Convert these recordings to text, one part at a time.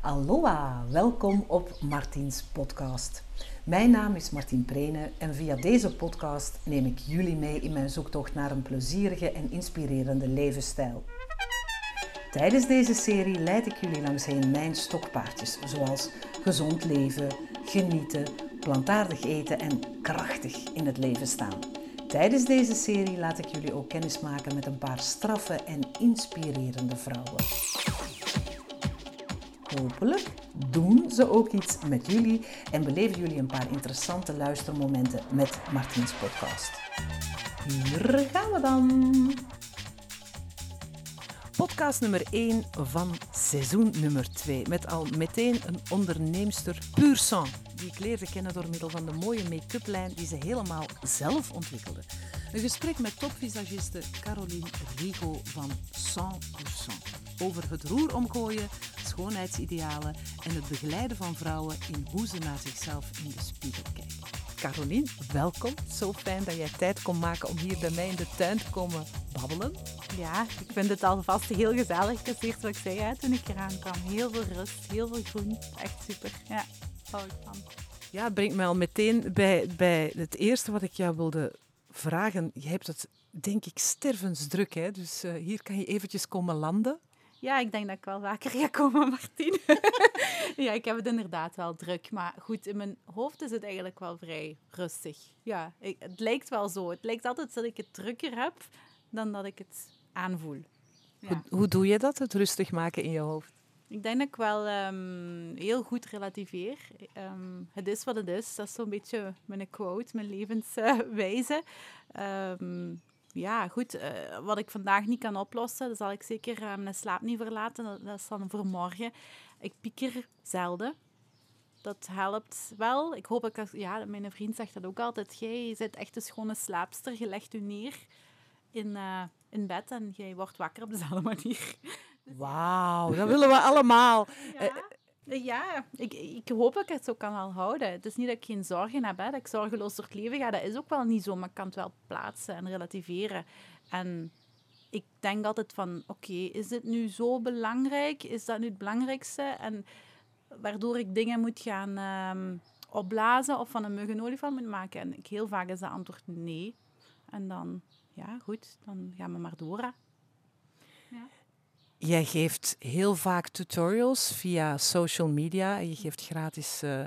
Aloha, welkom op Martiens podcast. Mijn naam is Martien Prene en via deze podcast neem ik jullie mee in mijn zoektocht naar een plezierige en inspirerende levensstijl. Tijdens deze serie leid ik jullie langsheen mijn stokpaardjes, zoals gezond leven, genieten, plantaardig eten en krachtig in het leven staan. Tijdens deze serie laat ik jullie ook kennis maken met een paar straffe en inspirerende vrouwen. Hopelijk doen ze ook iets met jullie en beleven jullie een paar interessante luistermomenten met Martiens podcast. Hier gaan we dan. Podcast nummer 1 van seizoen nummer 2. Met al meteen een onderneemster puur sang. Die ik leerde kennen door middel van de mooie make-up lijn die ze helemaal zelf ontwikkelde. Een gesprek met topvisagiste Caroline Rigo van 100%. Over het roer omgooien, schoonheidsidealen en het begeleiden van vrouwen in hoe ze naar zichzelf in de spiegel kijken. Caroline, welkom. Zo fijn dat jij tijd kon maken om hier bij mij in de tuin te komen babbelen. Ja, ik vind het alvast heel gezellig. Dat is eerst wat ik zei hè, toen ik eraan kwam. Heel veel rust, heel veel groen. Echt super. Ja, hou ik van. Ja, het brengt mij al meteen bij, bij het eerste wat ik jou wilde vragen. Je hebt het, denk ik, stervensdruk. Hè? Dus uh, hier kan je eventjes komen landen. Ja, ik denk dat ik wel vaker ga komen, Martien. ja, ik heb het inderdaad wel druk. Maar goed, in mijn hoofd is het eigenlijk wel vrij rustig. Ja, ik, het lijkt wel zo. Het lijkt altijd dat ik het drukker heb dan dat ik het aanvoel. Ja. Hoe, hoe, doe je dat, het rustig maken in je hoofd? Ik denk dat ik wel um, heel goed relativeer. Um, het is wat het is. Dat is zo'n beetje mijn quote, mijn levenswijze. Um, ja, goed. Uh, wat ik vandaag niet kan oplossen, dan zal ik zeker uh, mijn slaap niet verlaten. Dat, dat, is dan voor morgen. Ik pieker zelden. Dat helpt wel. Ik hoop dat ja, mijn vriend zegt dat ook altijd. Jij zit echt een schone slaapster. Je legt je neer in, uh, in bed en jij wordt wakker op dezelfde manier. Wauw, dat willen we allemaal. Ja. Ja, ik, ik hoop dat ik het zo kan wel houden. Het is niet dat ik geen zorgen heb, hè, dat ik zorgeloos door het leven ga. Dat is ook wel niet zo, maar ik kan het wel plaatsen en relativeren. En ik denk altijd van, oké, is dit nu zo belangrijk? Is dat nu het belangrijkste? En waardoor ik dingen moet gaan um, opblazen of van een mug een olifant moet maken. En ik, heel vaak is de antwoord nee. En dan, ja, goed, dan gaan we maar door. Hè. Jij geeft heel vaak tutorials via social media. Je geeft gratis uh,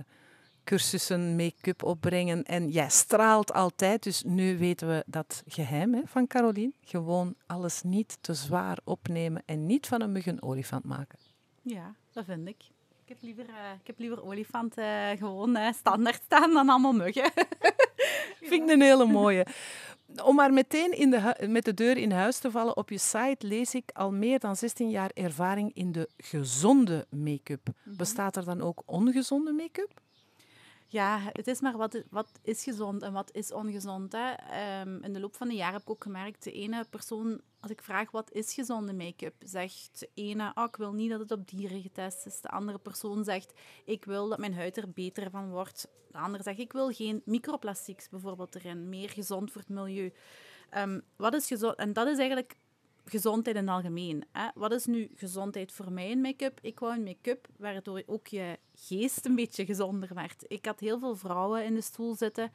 cursussen, make-up opbrengen. En jij straalt altijd. Dus nu weten we dat geheim hè, van Caroline. Gewoon alles niet te zwaar opnemen en niet van een mug een olifant maken. Ja, dat vind ik. Ik heb liever, uh, ik heb liever olifanten uh, gewoon standaard staan dan allemaal muggen. vind ik een hele mooie. Om maar meteen in de met de deur in huis te vallen, op je site lees ik al meer dan 16 jaar ervaring in de gezonde make-up. Mhm. Bestaat er dan ook ongezonde make-up? Ja, het is maar wat, wat is gezond en wat is ongezond. Hè? Um, in de loop van de jaren heb ik ook gemerkt, de ene persoon, als ik vraag wat is gezonde make-up, zegt de ene, oh, ik wil niet dat het op dieren getest is. De andere persoon zegt, ik wil dat mijn huid er beter van wordt. De andere zegt, ik wil geen microplastics bijvoorbeeld erin, meer gezond voor het milieu. Um, wat is gezond? En dat is eigenlijk gezondheid in het algemeen. Hè? Wat is nu gezondheid voor mij in make-up? Ik wou een make-up waardoor ook je geest een beetje gezonder werd. Ik had heel veel vrouwen in de stoel zitten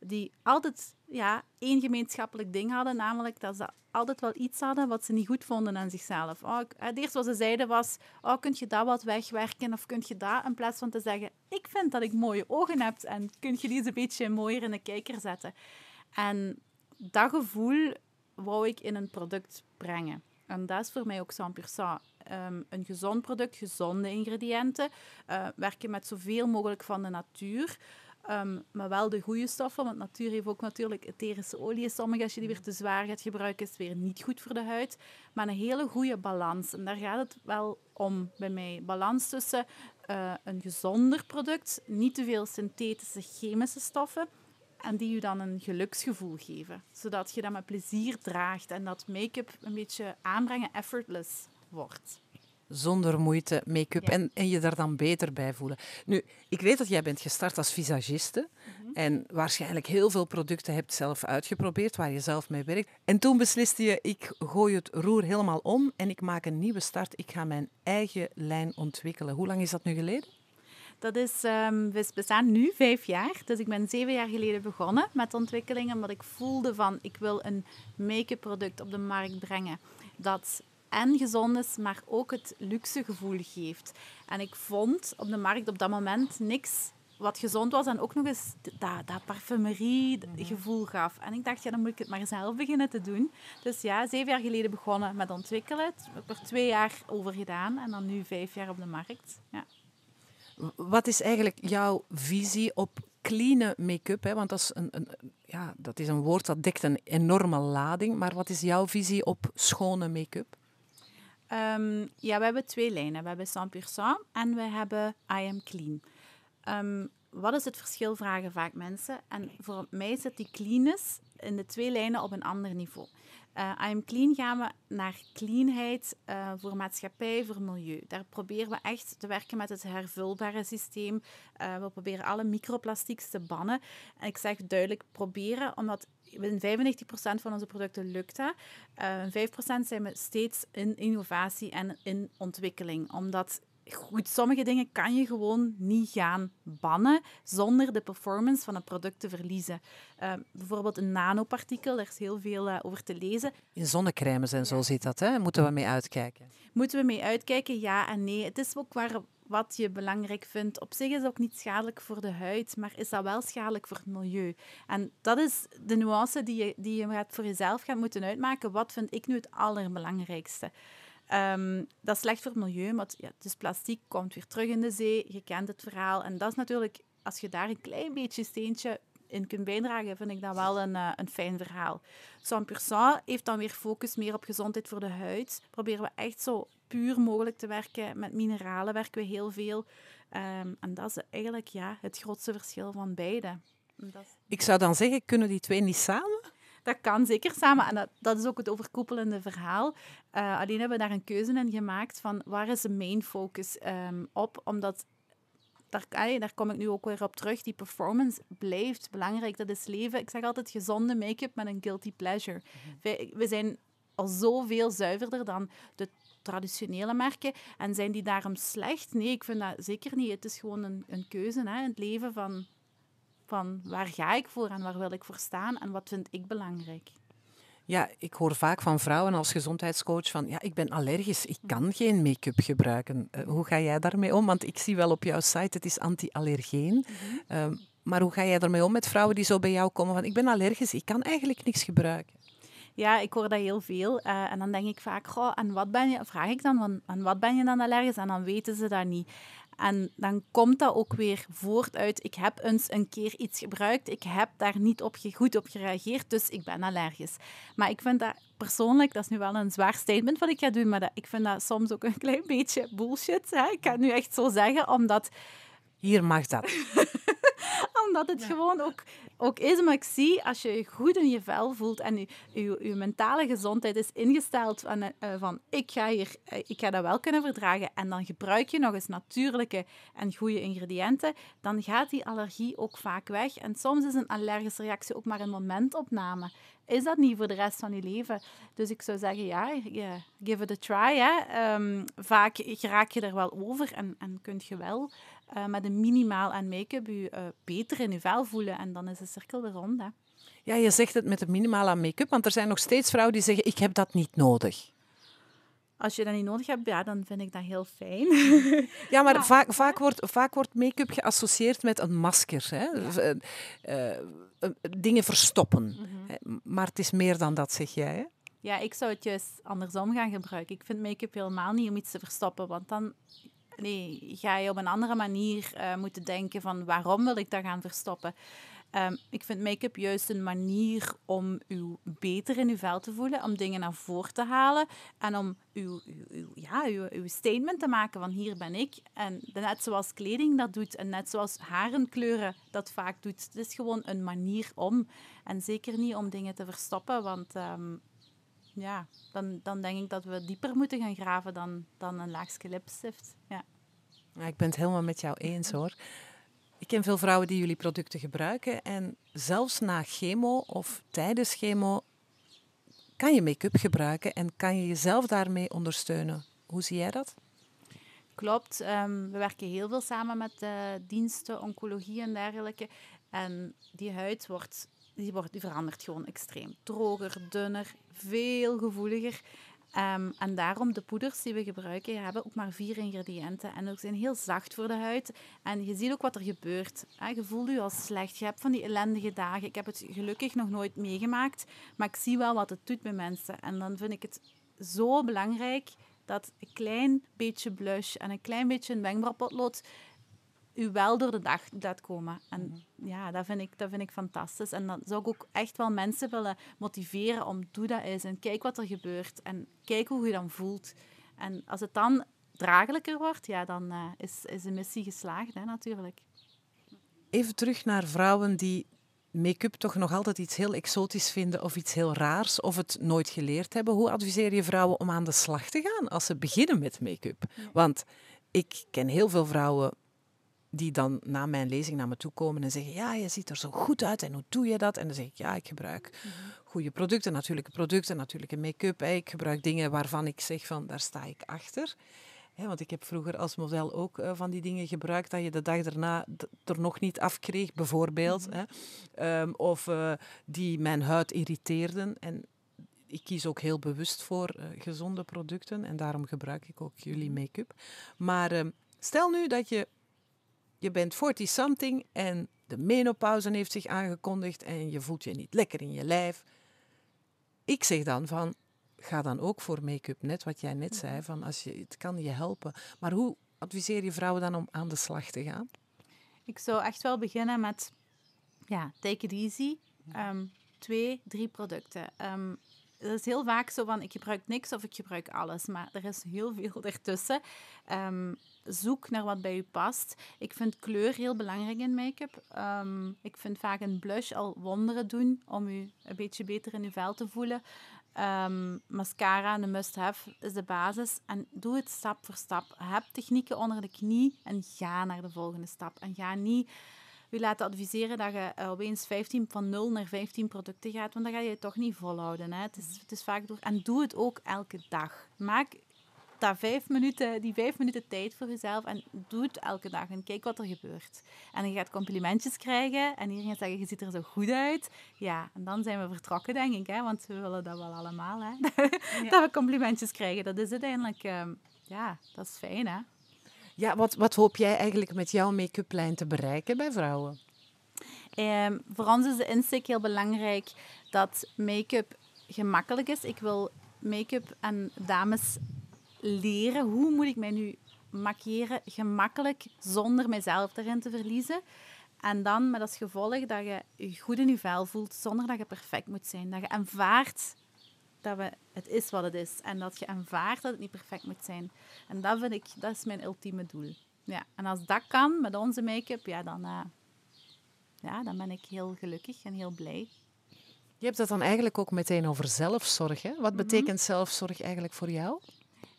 die altijd ja, één gemeenschappelijk ding hadden, namelijk dat ze altijd wel iets hadden wat ze niet goed vonden aan zichzelf. Oh, het eerste wat ze zeiden was, oh, kun je dat wat wegwerken of kun je dat, in plaats van te zeggen, ik vind dat ik mooie ogen heb en kun je die eens een beetje mooier in de kijker zetten. En dat gevoel wou ik in een product brengen. En dat is voor mij ook 100%. Um, een gezond product, gezonde ingrediënten, uh, werken met zoveel mogelijk van de natuur. Um, maar wel de goede stoffen, want natuur heeft ook natuurlijk etherische oliën. Sommige, als je die weer te zwaar gaat gebruiken, is het weer niet goed voor de huid. Maar een hele goede balans. En daar gaat het wel om bij mij. Balans tussen uh, een gezonder product, niet te veel synthetische chemische stoffen, en die je dan een geluksgevoel geven. Zodat je dat met plezier draagt en dat make-up een beetje aanbrengen effortless wordt. zonder moeite make-up en, en je daar dan beter bij voelen. Nu, ik weet dat jij bent gestart als visagiste mhm. en waarschijnlijk heel veel producten hebt zelf uitgeprobeerd waar je zelf mee werkt. En toen besliste je, ik gooi het roer helemaal om en ik maak een nieuwe start. Ik ga mijn eigen lijn ontwikkelen. Hoe lang is dat nu geleden? Dat is, um, we bestaan nu vijf jaar. Dus ik ben zeven jaar geleden begonnen met ontwikkelingen, omdat ik voelde van ik wil een make-up product op de markt brengen dat en gezond is, maar ook het luxe gevoel geeft. En ik vond op de markt op dat moment niks wat gezond was en ook nog eens dat, dat parfumerie-gevoel mhm. gaf. En ik dacht, ja, dan moet ik het maar zelf beginnen te doen. Dus ja, zeven jaar geleden begonnen met ontwikkelen. Ik heb er twee jaar over gedaan en dan nu vijf jaar op de markt. Ja. Wat is eigenlijk jouw visie op clean make-up? Want dat is een, een, ja, dat is een woord dat dekt een enorme lading. Maar wat is jouw visie op schone make-up? Um, ja, we hebben twee lijnen. We hebben 100% en we hebben I Am Clean. Um, wat is het verschil, vragen vaak mensen. En voor mij zit die cleanness in de twee lijnen op een ander niveau. Uh, I Am Clean gaan we naar cleanheid uh, voor maatschappij, voor milieu. Daar proberen we echt te werken met het hervulbare systeem. Uh, we proberen alle microplastics te bannen. En ik zeg duidelijk proberen, omdat in 95% van onze producten lukt dat. Uh, 5% zijn we steeds in innovatie en in ontwikkeling. Omdat goed, sommige dingen kan je gewoon niet gaan bannen zonder de performance van een product te verliezen. Uh, bijvoorbeeld een nanopartikel, daar is heel veel uh, over te lezen. In zonnecrèmes en zo zit dat, hè? Moeten we mee uitkijken? Moeten we mee uitkijken, ja en nee. Het is ook waar wat je belangrijk vindt. Op zich is het ook niet schadelijk voor de huid, maar is dat wel schadelijk voor het milieu. En dat is de nuance die je, die je voor jezelf gaat moeten uitmaken. Wat vind ik nu het allerbelangrijkste? Um, dat is slecht voor het milieu, want ja, is plastic, komt weer terug in de zee. Je kent het verhaal. En dat is natuurlijk, als je daar een klein beetje steentje in kunt bijdragen, vind ik dat wel een, uh, een fijn verhaal. 100% heeft dan weer focus meer op gezondheid voor de huid. Proberen we echt zo puur mogelijk te werken. Met mineralen werken we heel veel. Um, en dat is eigenlijk ja, het grootste verschil van beide. Ik zou dan zeggen, kunnen die twee niet samen? Dat kan zeker samen. En dat, dat is ook het overkoepelende verhaal. Uh, alleen hebben we daar een keuze in gemaakt van waar is de main focus um, op. Omdat daar, daar kom ik nu ook weer op terug. Die performance blijft belangrijk. Dat is leven. Ik zeg altijd gezonde make-up met een guilty pleasure. Mm we, we zijn al zoveel zuiverder dan de traditionele merken. En zijn die daarom slecht? Nee, ik vind dat zeker niet. Het is gewoon een, een keuze hè, in het leven van, van waar ga ik voor en waar wil ik voor staan en wat vind ik belangrijk. Ja, ik hoor vaak van vrouwen als gezondheidscoach van ja, ik ben allergisch, ik kan geen make-up gebruiken. Uh, hoe ga jij daarmee om? Want ik zie wel op jouw site, het is anti-allergeen. Mm -hmm. maar hoe ga jij daarmee om met vrouwen die zo bij jou komen van ik ben allergisch, ik kan eigenlijk niks gebruiken? Ja, ik hoor dat heel veel. Uh, en dan denk ik vaak, goh, en wat ben je, vraag ik dan, van, aan wat ben je dan allergisch? En dan weten ze dat niet. En dan komt dat ook weer voort uit, ik heb eens een keer iets gebruikt, ik heb daar niet op goed op gereageerd, dus ik ben allergisch. Maar ik vind dat persoonlijk, dat is nu wel een zwaar statement wat ik ga doen, maar dat, ik vind dat soms ook een klein beetje bullshit. Hè? Ik kan het nu echt zo zeggen, omdat... Hier mag dat. omdat het gewoon ook ook is, maar ik zie als je je goed in je vel voelt en je, je, je mentale gezondheid is ingesteld van, uh, van ik, ga hier, uh, ik ga dat wel kunnen verdragen en dan gebruik je nog eens natuurlijke en goede ingrediënten, dan gaat die allergie ook vaak weg. En soms is een allergische reactie ook maar een momentopname. Is dat niet voor de rest van je leven? Dus ik zou zeggen, ja, yeah, give it a try. Hè. Um, vaak raak je er wel over en, en kun je wel uh, met een minimaal aan make-up je uh, beter in je vel voelen. En dan is de cirkel weer rond. Hè. Ja, je zegt het met een minimaal aan make-up, want er zijn nog steeds vrouwen die zeggen, ik heb dat niet nodig. Als je dat niet nodig hebt, ja, dan vind ik dat heel fijn. Ja, maar Vaak, vaak wordt, vaak wordt make-up geassocieerd met een masker. Hè? Ja. Uh, dingen verstoppen. Mm -hmm. Maar het is meer dan dat, zeg jij. Hè? Ja, ik zou het juist andersom gaan gebruiken. Ik vind make-up helemaal niet om iets te verstoppen, want dan nee, ga je op een andere manier uh, moeten denken van waarom wil ik dat gaan verstoppen. Um, ik vind make-up juist een manier om u beter in uw vel te voelen, om dingen naar voren te halen en om uw, uw, ja, uw, uw statement te maken van hier ben ik. En net zoals kleding dat doet en net zoals harenkleuren dat vaak doet. Het is gewoon een manier om. En zeker niet om dingen te verstoppen, want um, ja, dan, dan denk ik dat we dieper moeten gaan graven dan, dan een laagje lipstift. Ja. ja. ik ben het helemaal met jou eens hoor. Ik ken veel vrouwen die jullie producten gebruiken en zelfs na chemo of tijdens chemo kan je make-up gebruiken en kan je jezelf daarmee ondersteunen. Hoe zie jij dat? Klopt. Ehm, we werken heel veel samen met uh, diensten, oncologie en dergelijke. En die huid wordt, die wordt, die verandert gewoon extreem. Droger, dunner, veel gevoeliger. Um, en daarom de poeders die we gebruiken, hebben ook maar vier ingrediënten. En ze zijn heel zacht voor de huid. En je ziet ook wat er gebeurt. Je voelt je al slecht. Je hebt van die ellendige dagen. Ik heb het gelukkig nog nooit meegemaakt. Maar ik zie wel wat het doet bij mensen. En dan vind ik het zo belangrijk dat een klein beetje blush en een klein beetje een wenkbrauwpotlood u wel door de dag laat komen. En mhm. ja, dat vind, ik, dat vind ik fantastisch. En dan zou ik ook echt wel mensen willen motiveren om doe dat eens en kijk wat er gebeurt en kijk hoe je dan voelt. En als het dan draaglijker wordt, ja, dan uh, is, is de missie geslaagd, hè, natuurlijk. Even terug naar vrouwen die make-up toch nog altijd iets heel exotisch vinden of iets heel raars of het nooit geleerd hebben. Hoe adviseer je vrouwen om aan de slag te gaan als ze beginnen met make-up? Want ik ken heel veel vrouwen die dan na mijn lezing naar me toe komen en zeggen: Ja, je ziet er zo goed uit en hoe doe je dat? En dan zeg ik: Ja, ik gebruik mm goede producten, natuurlijke producten, natuurlijke make-up. Ik gebruik dingen waarvan ik zeg: van daar sta ik achter. want ik heb vroeger als model ook uh, van die dingen gebruikt dat je de dag daarna er nog niet afkreeg, bijvoorbeeld. Mhm. Um, of uh, die mijn huid irriteerden. En ik kies ook heel bewust voor uh, gezonde producten en daarom gebruik ik ook jullie mhm. make-up. Maar ehm, stel nu dat je je bent 40-something en de menopauze heeft zich aangekondigd en je voelt je niet lekker in je lijf. Ik zeg dan van, ga dan ook voor make-up, net wat jij net zei, van als je, het kan je helpen. Maar hoe adviseer je vrouwen dan om aan de slag te gaan? Ik zou echt wel beginnen met, ja, take it easy. Um, twee, drie producten. Um, het is heel vaak zo van, ik gebruik niks of ik gebruik alles. Maar er is heel veel ertussen. Um, zoek naar wat bij u past. Ik vind kleur heel belangrijk in make-up. Ehm, ik vind vaak een blush al wonderen doen om u een beetje beter in uw vel te voelen. Um, mascara, een must-have, is de basis. En doe het stap voor stap. Heb technieken onder de knie en ga naar de volgende stap. En ga niet u laten adviseren dat je opeens 15, van 0 naar 15 producten gaat, want dan ga je het toch niet volhouden. Hè. Het, is, het is vaak door... En doe het ook elke dag. Maak dat vijf minuten, die vijf minuten tijd voor jezelf en doe het elke dag en kijk wat er gebeurt. En je gaat complimentjes krijgen en iedereen gaat zeggen, je ziet er zo goed uit. Ja, en dan zijn we vertrokken, denk ik, hè, want we willen dat wel allemaal, hè. dat we complimentjes krijgen. Dat is uiteindelijk, um, ja, dat is fijn, hè. Ja, wat, wat hoop jij eigenlijk met jouw make-up lijn te bereiken bij vrouwen? Um, voor ons is de insteek heel belangrijk dat make-up gemakkelijk is. Ik wil make-up en dames leren hoe moet ik mij nu maquilleren gemakkelijk zonder mezelf erin te verliezen. En dan met als gevolg dat je je goed in je vel voelt zonder dat je perfect moet zijn. Dat je aanvaardt dat we, het is wat het is. En dat je aanvaardt dat het niet perfect moet zijn. En dat vind ik, dat is mijn ultieme doel. Ja, en als dat kan met onze make-up, ja, dan, uh, ja, dan ben ik heel gelukkig en heel blij. Je hebt dat dan eigenlijk ook meteen over zelfzorg. Hè? Wat mhm. betekent zelfzorg eigenlijk voor jou?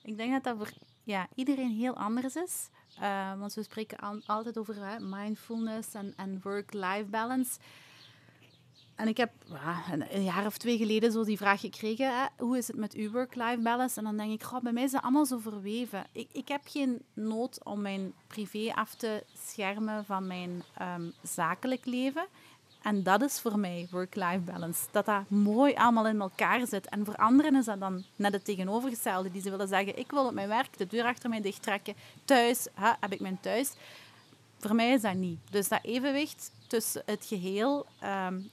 Ik denk dat dat voor ja, iedereen heel anders is. Uh, want we spreken altijd over mindfulness en, en work-life balance. En ik heb een, jaar of twee geleden zo die vraag gekregen, hè, hoe is het met uw work-life balance? En dan denk ik, goh, bij mij is dat allemaal zo verweven. Ik, ik heb geen nood om mijn privé af te schermen van mijn um, zakelijk leven. En dat is voor mij work-life balance. Dat dat mooi allemaal in elkaar zit. En voor anderen is dat dan net het tegenovergestelde. Die ze willen zeggen, ik wil op mijn werk de deur achter mij dicht trekken. Thuis heb ik mijn thuis. Voor mij is dat niet. Dus dat evenwicht tussen het geheel um,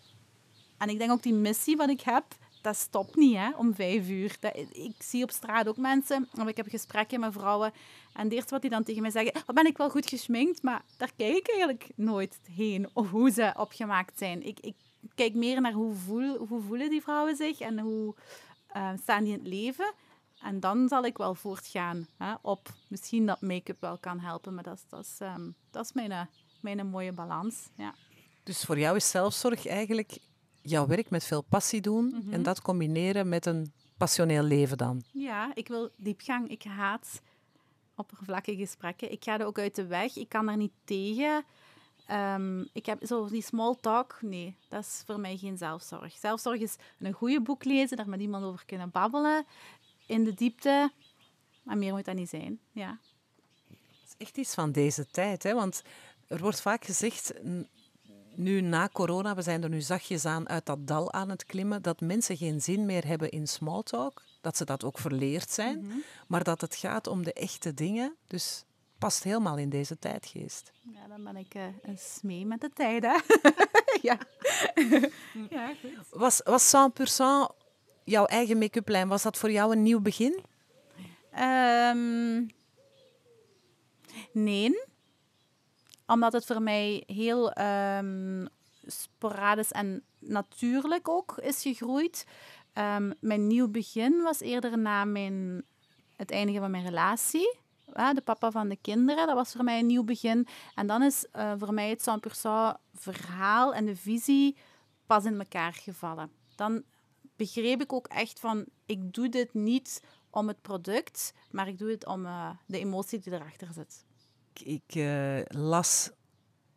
en ik denk ook die missie wat ik heb, dat stopt niet hè, om vijf uur. Dat, ik zie op straat ook mensen, of ik heb gesprekken met vrouwen, en het eerste wat die dan tegen mij zeggen, oh, ben ik wel goed geschminkt, maar daar kijk ik eigenlijk nooit heen, of hoe ze opgemaakt zijn. Ik, ik kijk meer naar hoe, voel, hoe voelen die vrouwen zich en hoe uh, staan die in het leven. En dan zal ik wel voortgaan hè, op misschien dat make-up wel kan helpen, maar dat is, dat is, ehm, dat is mijn, mijn mooie balans. Ja. Dus voor jou is zelfzorg eigenlijk jouw werk met veel passie doen en mhm. dat combineren met een passioneel leven dan? Ja, ik wil diepgang. Ik haat oppervlakkige gesprekken. Ik ga er ook uit de weg. Ik kan er niet tegen. Ehm, ik heb zo die small talk, nee, dat is voor mij geen zelfzorg. Zelfzorg is een goede boek lezen, daar met iemand over kunnen babbelen, in de diepte. Maar meer moet dat niet zijn, ja. Dat is echt iets van deze tijd, hè? want er wordt vaak gezegd, nu na corona, we zijn er nu zachtjes aan uit dat dal aan het klimmen, dat mensen geen zin meer hebben in small talk, dat ze dat ook verleerd zijn, mhm. maar dat het gaat om de echte dingen. Dus past helemaal in deze tijdgeest. Ja, dan ben ik uh, een smee met de tijd, hè. ja. ja, goed. Was, was 100% jouw eigen make-up-lijn, was dat voor jou een nieuw begin? Um, nee. Omdat het voor mij heel um, sporadisch en natuurlijk ook is gegroeid. Um, mijn nieuw begin was eerder na mijn, het eindigen van mijn relatie de papa van de kinderen. Dat was voor mij een nieuw begin. En dan is uh, voor mij het 100% verhaal en de visie pas in elkaar gevallen. Dan begreep ik ook echt van, ik doe dit niet om het product, maar ik doe het om uh, de emotie die erachter zit. Ik uh, las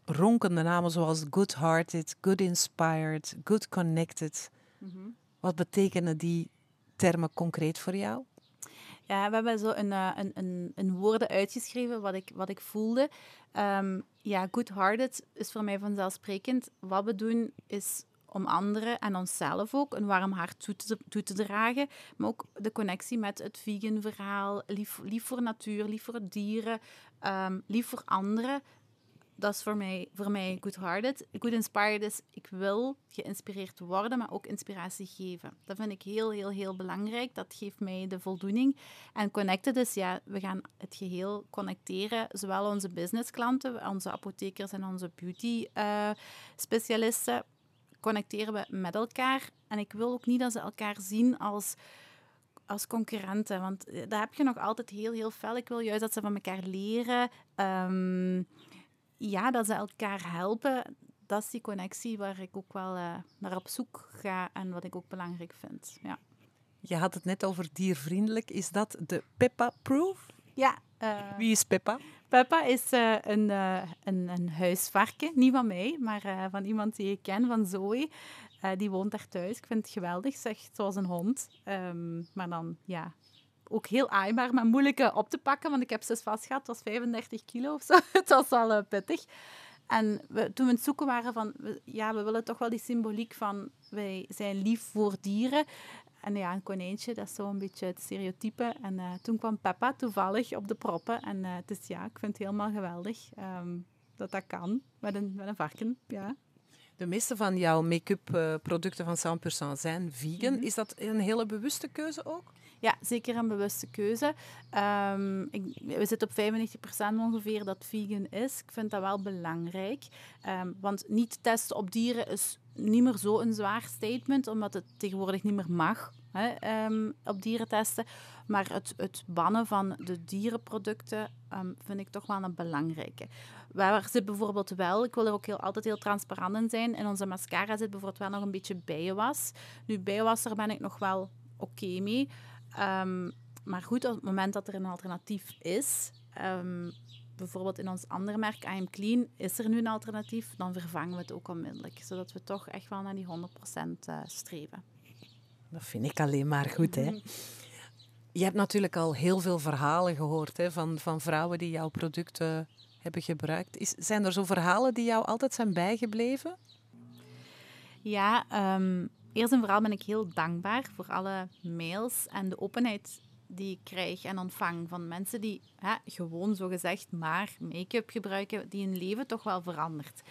ronkende namen zoals good hearted, good inspired, good connected. Mm -hmm. Wat betekenen die termen concreet voor jou? Ja, we hebben zo een, uh, een, een, een, woorden uitgeschreven wat ik, wat ik voelde. Um, ja, good-hearted is voor mij vanzelfsprekend. Wat we doen is om anderen en onszelf ook een warm hart toe te, dragen. Maar ook de connectie met het vegan verhaal. Lief, lief voor natuur, lief voor dieren, um, lief voor anderen dat is voor mij, voor mij good-hearted. Good inspired is, ik wil geïnspireerd worden, maar ook inspiratie geven. Dat vind ik heel, heel, heel belangrijk. Dat geeft mij de voldoening. En connected is, ja, we gaan het geheel connecteren. Zowel onze businessklanten, onze apothekers en onze beauty-specialisten, eh, connecteren we met elkaar. En ik wil ook niet dat ze elkaar zien als als concurrenten. Want eh, daar heb je nog altijd heel, heel fel. Ik wil juist dat ze van elkaar leren. Um, ja, dat ze elkaar helpen, dat is die connectie waar ik ook wel uh, naar op zoek ga en wat ik ook belangrijk vind. Ja. Je had het net over diervriendelijk. Is dat de Peppa Proof? Ja. Uh, Wie is Peppa? Peppa is uh, een, een, een huisvarken. Niet van mij, maar van iemand die ik ken, van Zoe. die woont daar thuis. Ik vind het geweldig. Zeg, zoals een hond. Um, maar dan, ja, ook heel aaibaar, maar moeilijk eh, op te pakken, want ik heb ze vast gehad. Het was 35 kilo of zo. het was uh, pittig. En we, toen we het zoeken waren van, ja, we willen toch wel die symboliek van, wij zijn lief voor dieren. En ja, een konijntje, dat is zo een beetje het stereotype. En uh, toen kwam Peppa toevallig op de proppen. En uh, het is, ja, ik vind het helemaal geweldig um, dat dat kan met een, met een varken, ja. De meeste van jouw make-up producten van 100% zijn vegan. Mm -hmm. Is dat een hele bewuste keuze ook? Ja, zeker een bewuste keuze. Um, ik, we zitten op 95% ongeveer dat vegan is. Ik vind dat wel belangrijk. Um, want niet testen op dieren is niet meer zo'n zwaar statement, omdat het tegenwoordig niet meer mag hè, um, op dieren testen. Maar het, het bannen van de dierenproducten vind ik toch wel een belangrijke. Waar zit bijvoorbeeld wel, ik wil er ook heel, altijd heel transparant in zijn, in onze mascara zit bijvoorbeeld wel nog een beetje bijenwas. Nu, bijenwas, daar ben ik nog wel oké mee. Um, maar goed, op het moment dat er een alternatief is, bijvoorbeeld in ons andere merk, I Am Clean, is er nu een alternatief, dan vervangen we het ook onmiddellijk. Zodat we toch echt wel naar die 100% uh, eh, streven. Dat vind ik alleen maar goed, hè? Je hebt natuurlijk al heel veel verhalen gehoord hè, van, van vrouwen die jouw producten hebben gebruikt. Is, zijn er zo verhalen die jou altijd zijn bijgebleven? Ja, um, Eerst en vooral ben ik heel dankbaar voor alle mails en de openheid die ik krijg en ontvang van mensen die hè, gewoon zogezegd maar make-up gebruiken, die hun leven toch wel verandert.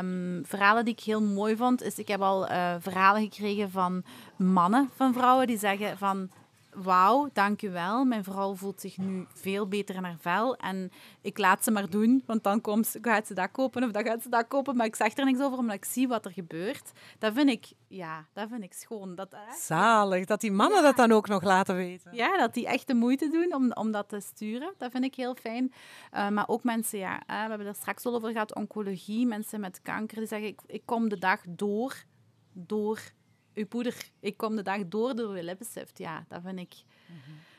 Um, verhalen die ik heel mooi vond, is ik heb al uh, verhalen gekregen van mannen, van vrouwen, die zeggen van wauw, dank u wel. Mijn vrouw voelt zich nu veel beter in haar vel. En ik laat ze maar doen, want dan komt, gaat ze dat kopen of dan gaat ze dat kopen. Maar ik zeg er niks over, omdat ik zie wat er gebeurt. Dat vind ik, ja, dat vind ik schoon. Dat, Zalig, dat die mannen dat dan ook nog laten weten. Ja, dat die echt de moeite doen om, om dat te sturen. Dat vind ik heel fijn. Uh, maar ook mensen, ja, we hebben er straks al over gehad, oncologie. Mensen met kanker, die zeggen, ik, ik kom de dag door, door uw poeder, ik kom de dag door door uw lippenstift. Ja, dat vind ik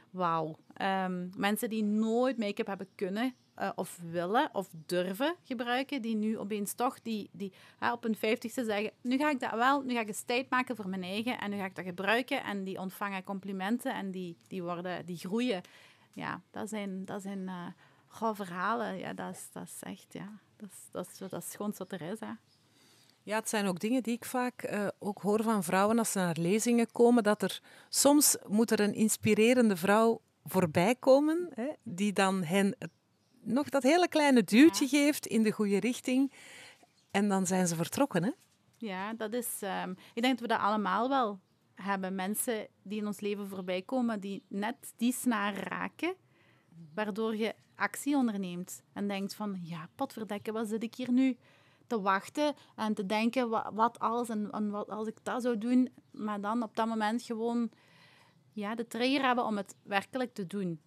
wauw. Ehm, mensen die nooit make-up hebben kunnen eh, of willen of durven gebruiken, die nu opeens toch die, die, op hun vijftigste zeggen, nu ga ik dat wel, nu ga ik een tijd maken voor mijn eigen en nu ga ik dat gebruiken en die ontvangen complimenten en die, die, worden, die groeien. Ja, dat zijn, dat zijn uh, verhalen. Ja, dat is, dat is echt, ja, dat is, dat is, dat gewoon wat er is. Hè. Ja, het zijn ook dingen die ik vaak uh, ook hoor van vrouwen als ze naar lezingen komen, dat er soms moet er een inspirerende vrouw voorbij komen, hè, die dan hen nog dat hele kleine duwtje geeft in de goede richting. En dan zijn ze vertrokken, hè? Ja, dat is... Um, ik denk dat we dat allemaal wel hebben. Mensen die in ons leven voorbij komen, die net die snaar raken, waardoor je actie onderneemt. En denkt van, ja, potverdekken, wat zit ik hier nu te wachten en te denken wat, wat alles en, en, wat als ik dat zou doen, maar dan op dat moment gewoon ja, de trigger hebben om het werkelijk te doen.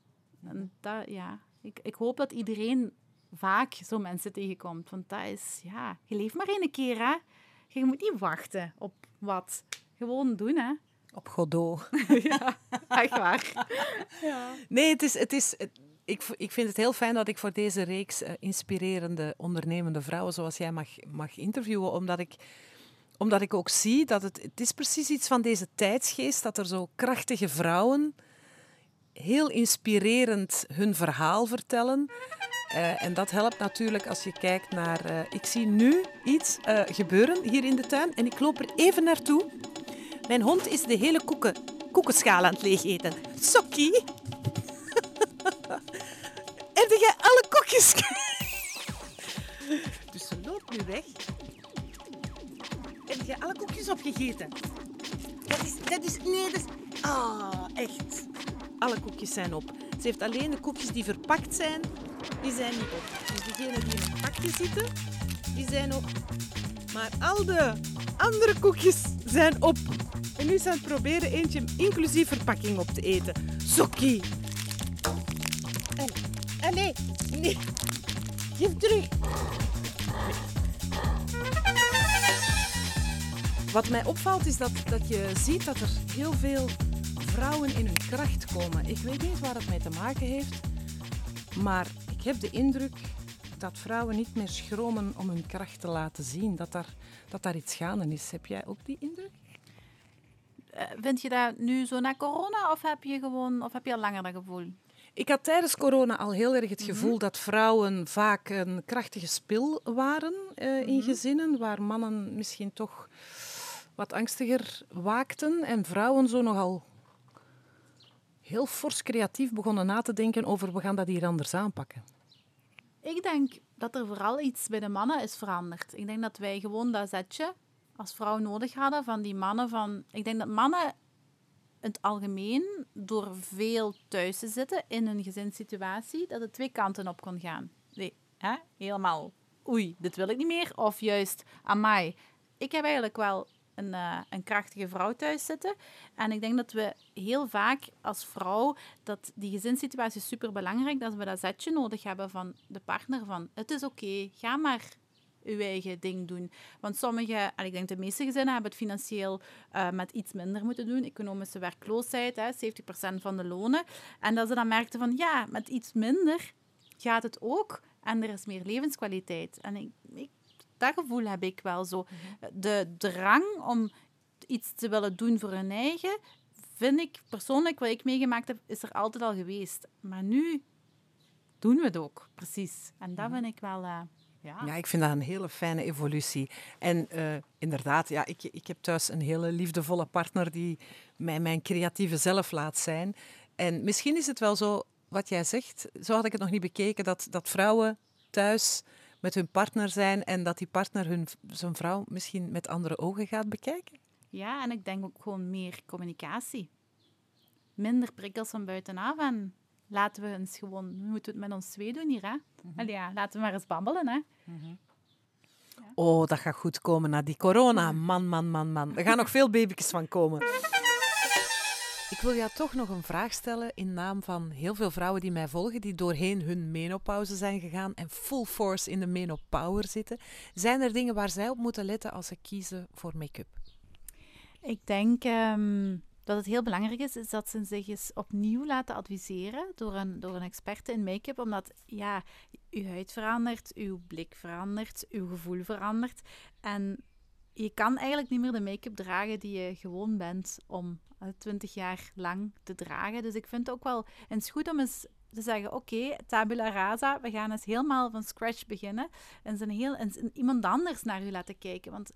En dat, ja, ik, ik hoop dat iedereen vaak zo mensen tegenkomt, want dat is, ja, je leeft maar één keer, hè. Je moet niet wachten op wat. Gewoon doen, hè. Op Godot. ja, echt waar. Ja. Nee, het is, het is, ik, ik vind het heel fijn dat ik voor deze reeks uh, inspirerende, ondernemende vrouwen zoals jij mag, mag interviewen, omdat ik, omdat ik ook zie dat het, het is precies iets van deze tijdsgeest, dat er zo krachtige vrouwen heel inspirerend hun verhaal vertellen. Uh, en dat helpt natuurlijk als je kijkt naar... Uh, ik zie nu iets gebeuren hier in de tuin en ik loop er even naartoe. Mijn hond is de hele koeken, koekenschaal aan het leeg eten. Sokkie! Heb jij alle kokjes? dus ze loopt nu weg. Heb jij alle koekjes opgegeten? Dat is, dat is, nee, dat is... Ah, echt. Alle koekjes zijn op. Ze heeft alleen de koekjes die verpakt zijn, die zijn niet op. Dus diegenen die in een pakje zitten, die zijn op. Maar al de andere koekjes zijn op. En nu zijn het proberen eentje inclusief verpakking op te eten. Sokkie, nee, nee. Geef terug. Wat mij opvalt is dat, dat je ziet dat er heel veel vrouwen in hun kracht komen. Ik weet niet waar het mee te maken heeft, maar ik heb de indruk dat vrouwen niet meer schromen om hun kracht te laten zien. Dat daar, dat daar iets gaande is. Heb jij ook die indruk? Eh, vind je dat nu zo na corona of heb je, gewoon, of heb je al langer dat gevoel? Ik had tijdens corona al heel erg het mhm. gevoel dat vrouwen vaak een krachtige spil waren uh, in mhm. gezinnen, waar mannen misschien toch wat angstiger waakten en vrouwen zo nogal heel fors creatief begonnen na te denken over we gaan dat hier anders aanpakken. Ik denk dat er vooral iets bij de mannen is veranderd. Ik denk dat wij gewoon dat zetje als vrouw nodig hadden van die mannen van... Ik denk dat mannen het algemeen, door veel thuis te zitten in een gezinssituatie, dat het twee kanten op kon gaan. Nee, hè? helemaal, oei, dit wil ik niet meer. Of juist, amai, ik heb eigenlijk wel een, uh, een krachtige vrouw thuis zitten. En ik denk dat we heel vaak als vrouw, dat die gezinssituatie super belangrijk, dat we dat zetje nodig hebben van de partner van, het is oké, ga maar uw eigen ding doen. Want sommige, en ik denk de meeste gezinnen hebben het financieel uh, met iets minder moeten doen. Economische werkloosheid, hè, 70% van de lonen. En dat ze dan merkten van, ja, met iets minder gaat het ook. En er is meer levenskwaliteit. En ik, ik dat gevoel heb ik wel zo. Mhm. De drang om iets te willen doen voor hun eigen, vind ik persoonlijk, wat ik meegemaakt heb, is er altijd al geweest. Maar nu doen we het ook, precies. En dat mhm. vind ik wel... Uh, ja. ja, ik vind dat een hele fijne evolutie. En uh, inderdaad, ja, ik, ik heb thuis een hele liefdevolle partner die mij mijn creatieve zelf laat zijn. En misschien is het wel zo, wat jij zegt, zo had ik het nog niet bekeken, dat, dat vrouwen thuis met hun partner zijn en dat die partner hun, zijn vrouw misschien met andere ogen gaat bekijken? Ja, en ik denk ook gewoon meer communicatie. Minder prikkels van buitenaf en laten we eens gewoon, we moeten het met ons twee doen hier, hè? Mm ja, laten we maar eens babbelen, hè? Mhm. Oh, dat gaat goed komen na die corona. Man, man, man, man. Er gaan nog veel baby's van komen. Ik wil jou toch nog een vraag stellen in naam van heel veel vrouwen die mij volgen, die doorheen hun menopauze zijn gegaan en full force in de menopower zitten. Zijn er dingen waar zij op moeten letten als ze kiezen voor make-up? Ik denk um, dat het heel belangrijk is, is dat ze zich eens opnieuw laten adviseren door een, door een experte in make-up. Omdat ja, uw huid verandert, uw blik verandert, uw gevoel verandert. En je kan eigenlijk niet meer de make-up dragen die je gewoon bent om uh, twintig jaar lang te dragen. Dus ik vind het ook wel eens goed om eens te zeggen, oké, tabula rasa, we gaan eens helemaal van scratch beginnen. En, zijn heel, en iemand anders naar u laten kijken. Want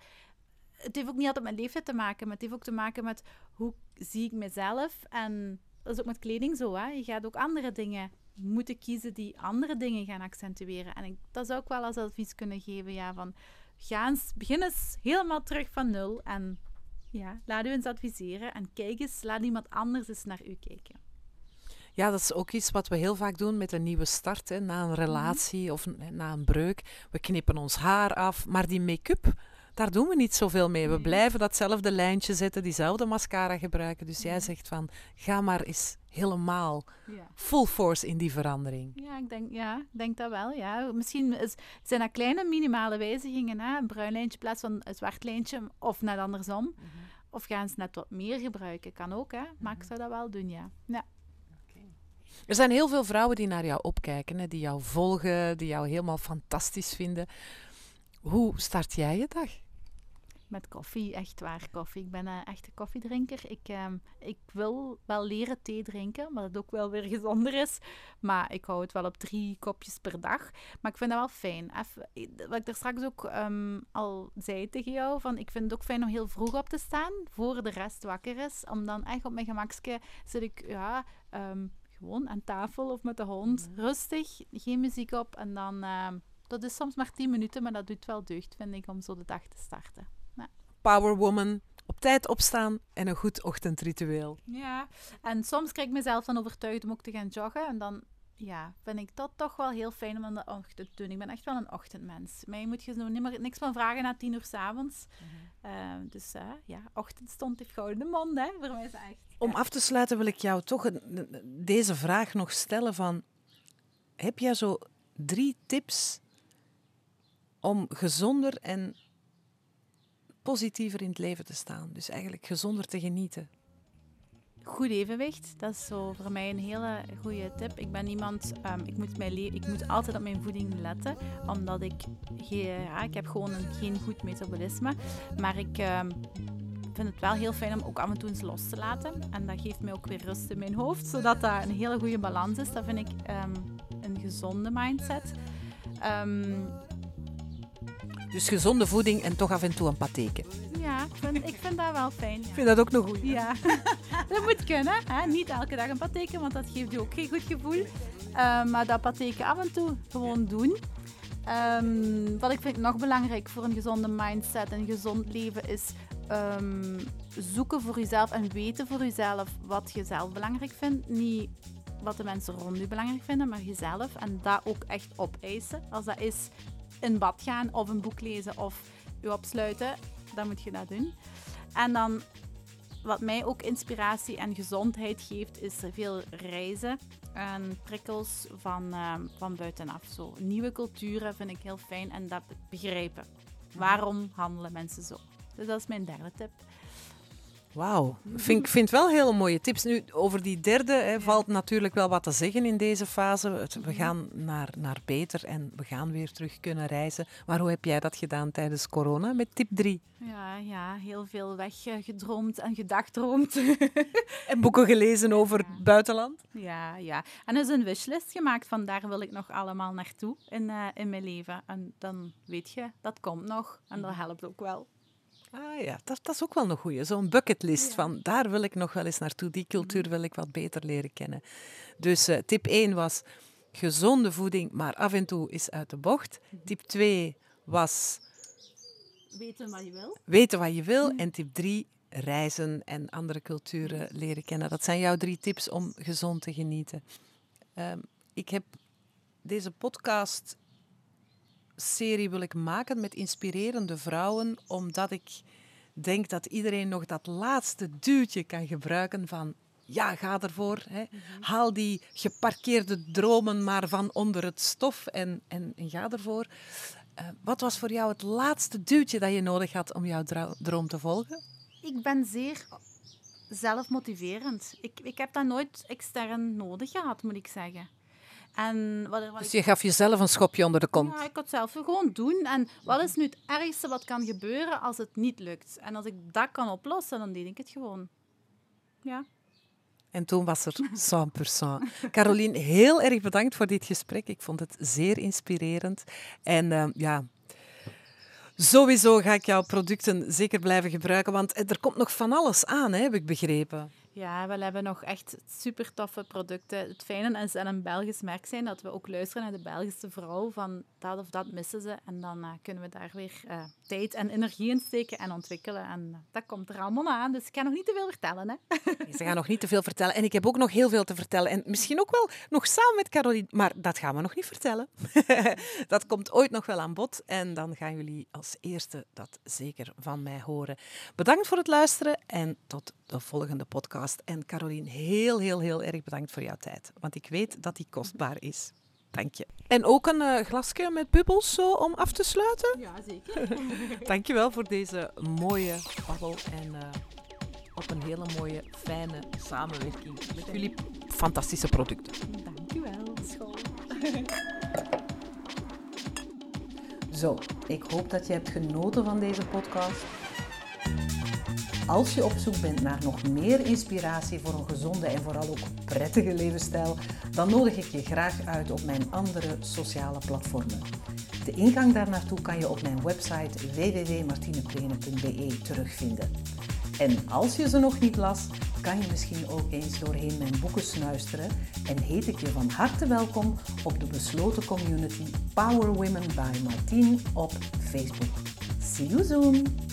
het heeft ook niet altijd met leeftijd te maken, maar het heeft ook te maken met hoe zie ik mezelf. En dat is ook met kleding zo. Hè? Je gaat ook andere dingen moeten kiezen die andere dingen gaan accentueren. En ik, dat zou ik wel als advies kunnen geven. Ja, van, ga eens, begin eens helemaal terug van nul. En ja, laat u eens adviseren. En kijk eens, laat iemand anders eens naar u kijken. Ja, dat is ook iets wat we heel vaak doen met een nieuwe start. Hè, na een relatie of na een breuk. We knippen ons haar af. Maar die make-up, daar doen we niet zoveel mee. We blijven datzelfde lijntje zetten, diezelfde mascara gebruiken. Dus jij zegt van, ga maar eens helemaal full force in die verandering. Ja, ik denk, ja, ik denk dat wel. Ja. Misschien is, zijn dat kleine minimale wijzigingen. Hè? Een bruin lijntje in plaats van een zwart lijntje. Of net andersom. Mhm. Of gaan ze net wat meer gebruiken. Kan ook, hè. maar ik mhm. zou dat wel doen, ja. ja. Er zijn heel veel vrouwen die naar jou opkijken, hè, die jou volgen, die jou helemaal fantastisch vinden. Hoe start jij je dag? Met koffie, echt waar koffie. Ik ben een echte koffiedrinker. Ik, uh, ik wil wel leren thee drinken, maar dat ook wel weer gezonder is. Maar ik hou het wel op drie kopjes per dag. Maar ik vind dat wel fijn. Even, wat ik er straks ook um, al zei tegen jou, van ik vind het ook fijn om heel vroeg op te staan, voor de rest wakker is. Om dan echt op mijn gemakske zit ik, ja... Um, gewoon aan tafel of met de hond. Mhm. Rustig, geen muziek op. En dan, uh, dat is soms maar 10 minuten, maar dat doet wel deugd, vind ik, om zo de dag te starten powerwoman, op tijd opstaan en een goed ochtendritueel. Ja, en soms krijg ik mezelf dan overtuigd om ook te gaan joggen. En dan ja, vind ik dat toch wel heel fijn om in de ochtend te doen. Ik ben echt wel een ochtendmens. Mij moet je niet meer, niks van vragen na tien uur s'avonds. Mm -hmm. dus uh, ja, ochtendstond heeft gouden mond, hè. Voor mij is echt... Om af te sluiten wil ik jou toch een, deze vraag nog stellen van... Heb jij zo drie tips om gezonder en positiever in het leven te staan. Dus eigenlijk gezonder te genieten. Goed evenwicht, dat is zo voor mij een hele goede tip. Ik ben iemand, um, ik, moet mijn ik moet altijd op mijn voeding letten, omdat ik, ja, ik heb gewoon een, geen goed metabolisme. Maar ik um, vind het wel heel fijn om ook af en toe eens los te laten. En dat geeft mij ook weer rust in mijn hoofd, zodat dat een hele goede balans is. Dat vind ik um, een gezonde mindset. Dus gezonde voeding en toch af en toe een patheken. Ja, ik vind, ik vind dat wel fijn. Ik vind dat ook nog goed. Ja, dat moet kunnen. Hè? Niet elke dag een patheken, want dat geeft je ook geen goed gevoel. Uh, maar dat patheken af en toe gewoon doen. Um, wat ik vind nog belangrijk voor een gezonde mindset en gezond leven is um, zoeken voor jezelf en weten voor jezelf wat je zelf belangrijk vindt. Niet wat de mensen rond u belangrijk vinden, maar jezelf. En dat ook echt opeisen. Als dat is in bad gaan of een boek lezen of je opsluiten, dan moet je dat doen. En dan, wat mij ook inspiratie en gezondheid geeft, is veel reizen en prikkels van, ehm, van buitenaf. Zo, nieuwe culturen vind ik heel fijn en dat begrijpen. Waarom handelen mensen zo? Dus dat is mijn derde tip. Wauw, vind, ik vind wel hele mooie tips. Nu, over die derde hè, valt natuurlijk wel wat te zeggen in deze fase. we mhm. gaan naar, naar beter en we gaan weer terug kunnen reizen. Maar hoe heb jij dat gedaan tijdens corona met tip 3? Ja, ja heel veel weggedroomd en gedagdroomd. en boeken gelezen over het buitenland? Ja, ja. En er is een wishlist gemaakt van daar wil ik nog allemaal naartoe in, uh, in mijn leven. En dan weet je, dat komt nog en dat mhm. helpt ook wel. Ah ja, dat, dat is ook wel een goeie. Zo'n bucketlist van daar wil ik nog wel eens naartoe. Die cultuur mhm. wil ik wat beter leren kennen. Dus uh, tip 1 was gezonde voeding, maar af en toe is uit de bocht. Mhm. Tip 2 was... Weten wat je wil. Weten wat je wil. Mhm. En tip 3 reizen en andere culturen leren kennen. Dat zijn jouw drie tips om gezond te genieten. Um, ik heb deze podcast serie wil ik maken met inspirerende vrouwen, omdat ik denk dat iedereen nog dat laatste duwtje kan gebruiken van ja, ga ervoor. Hè. Mhm. Haal die geparkeerde dromen maar van onder het stof en, en, en ga ervoor. Uh, wat was voor jou het laatste duwtje dat je nodig had om jouw droom te volgen? ik ben zeer zelfmotiverend. Ik, ik heb dat nooit extern nodig gehad, moet ik zeggen. En wat, wat Dus je gaf jezelf een schopje onder de kont. ja, ik het zelf gewoon doen. En wat is nu het ergste wat kan gebeuren als het niet lukt? En als ik dat kan oplossen, dan deed ik het gewoon. Ja. En toen was er 100%. Carolien, heel erg bedankt voor dit gesprek. Ik vond het zeer inspirerend. En eh, ja, sowieso ga ik jouw producten zeker blijven gebruiken, want er komt nog van alles aan, hè, heb ik begrepen. Ja, we hebben nog echt super toffe producten. Het fijne is aan een Belgisch merk zijn dat we ook luisteren naar de Belgische vrouw van dat of dat missen ze. En dan eh, kunnen we daar weer eh, tijd en energie in steken en ontwikkelen. En eh, dat komt er allemaal aan. Dus ik kan nog niet te veel vertellen. Hè? Ze gaan nog niet te veel vertellen. En ik heb ook nog heel veel te vertellen. En misschien ook wel nog samen met Caroline. Maar dat gaan we nog niet vertellen. dat komt ooit nog wel aan bod. En dan gaan jullie als eerste dat zeker van mij horen. Bedankt voor het luisteren en tot de volgende podcast. En Caroline, heel, heel, heel erg bedankt voor jouw tijd. Want ik weet dat die kostbaar is. Dank je. En ook een eh, glasje met bubbels zo om af te sluiten. Ja, zeker. Dank je wel voor deze mooie babbel en eh, op een hele mooie, fijne samenwerking met jullie fantastische producten. Dankjewel. School. Zo, ik hoop dat je hebt genoten van deze podcast. Als je op zoek bent naar nog meer inspiratie voor een gezonde en vooral ook prettige levensstijl, dan nodig ik je graag uit op mijn andere sociale platformen. De ingang daar naartoe kan je op mijn website www.martineprene.be terugvinden. En als je ze nog niet las, kan je misschien ook eens doorheen mijn boeken snuisteren en heet ik je van harte welkom op de besloten community Power Women by Martine op Facebook. See you soon!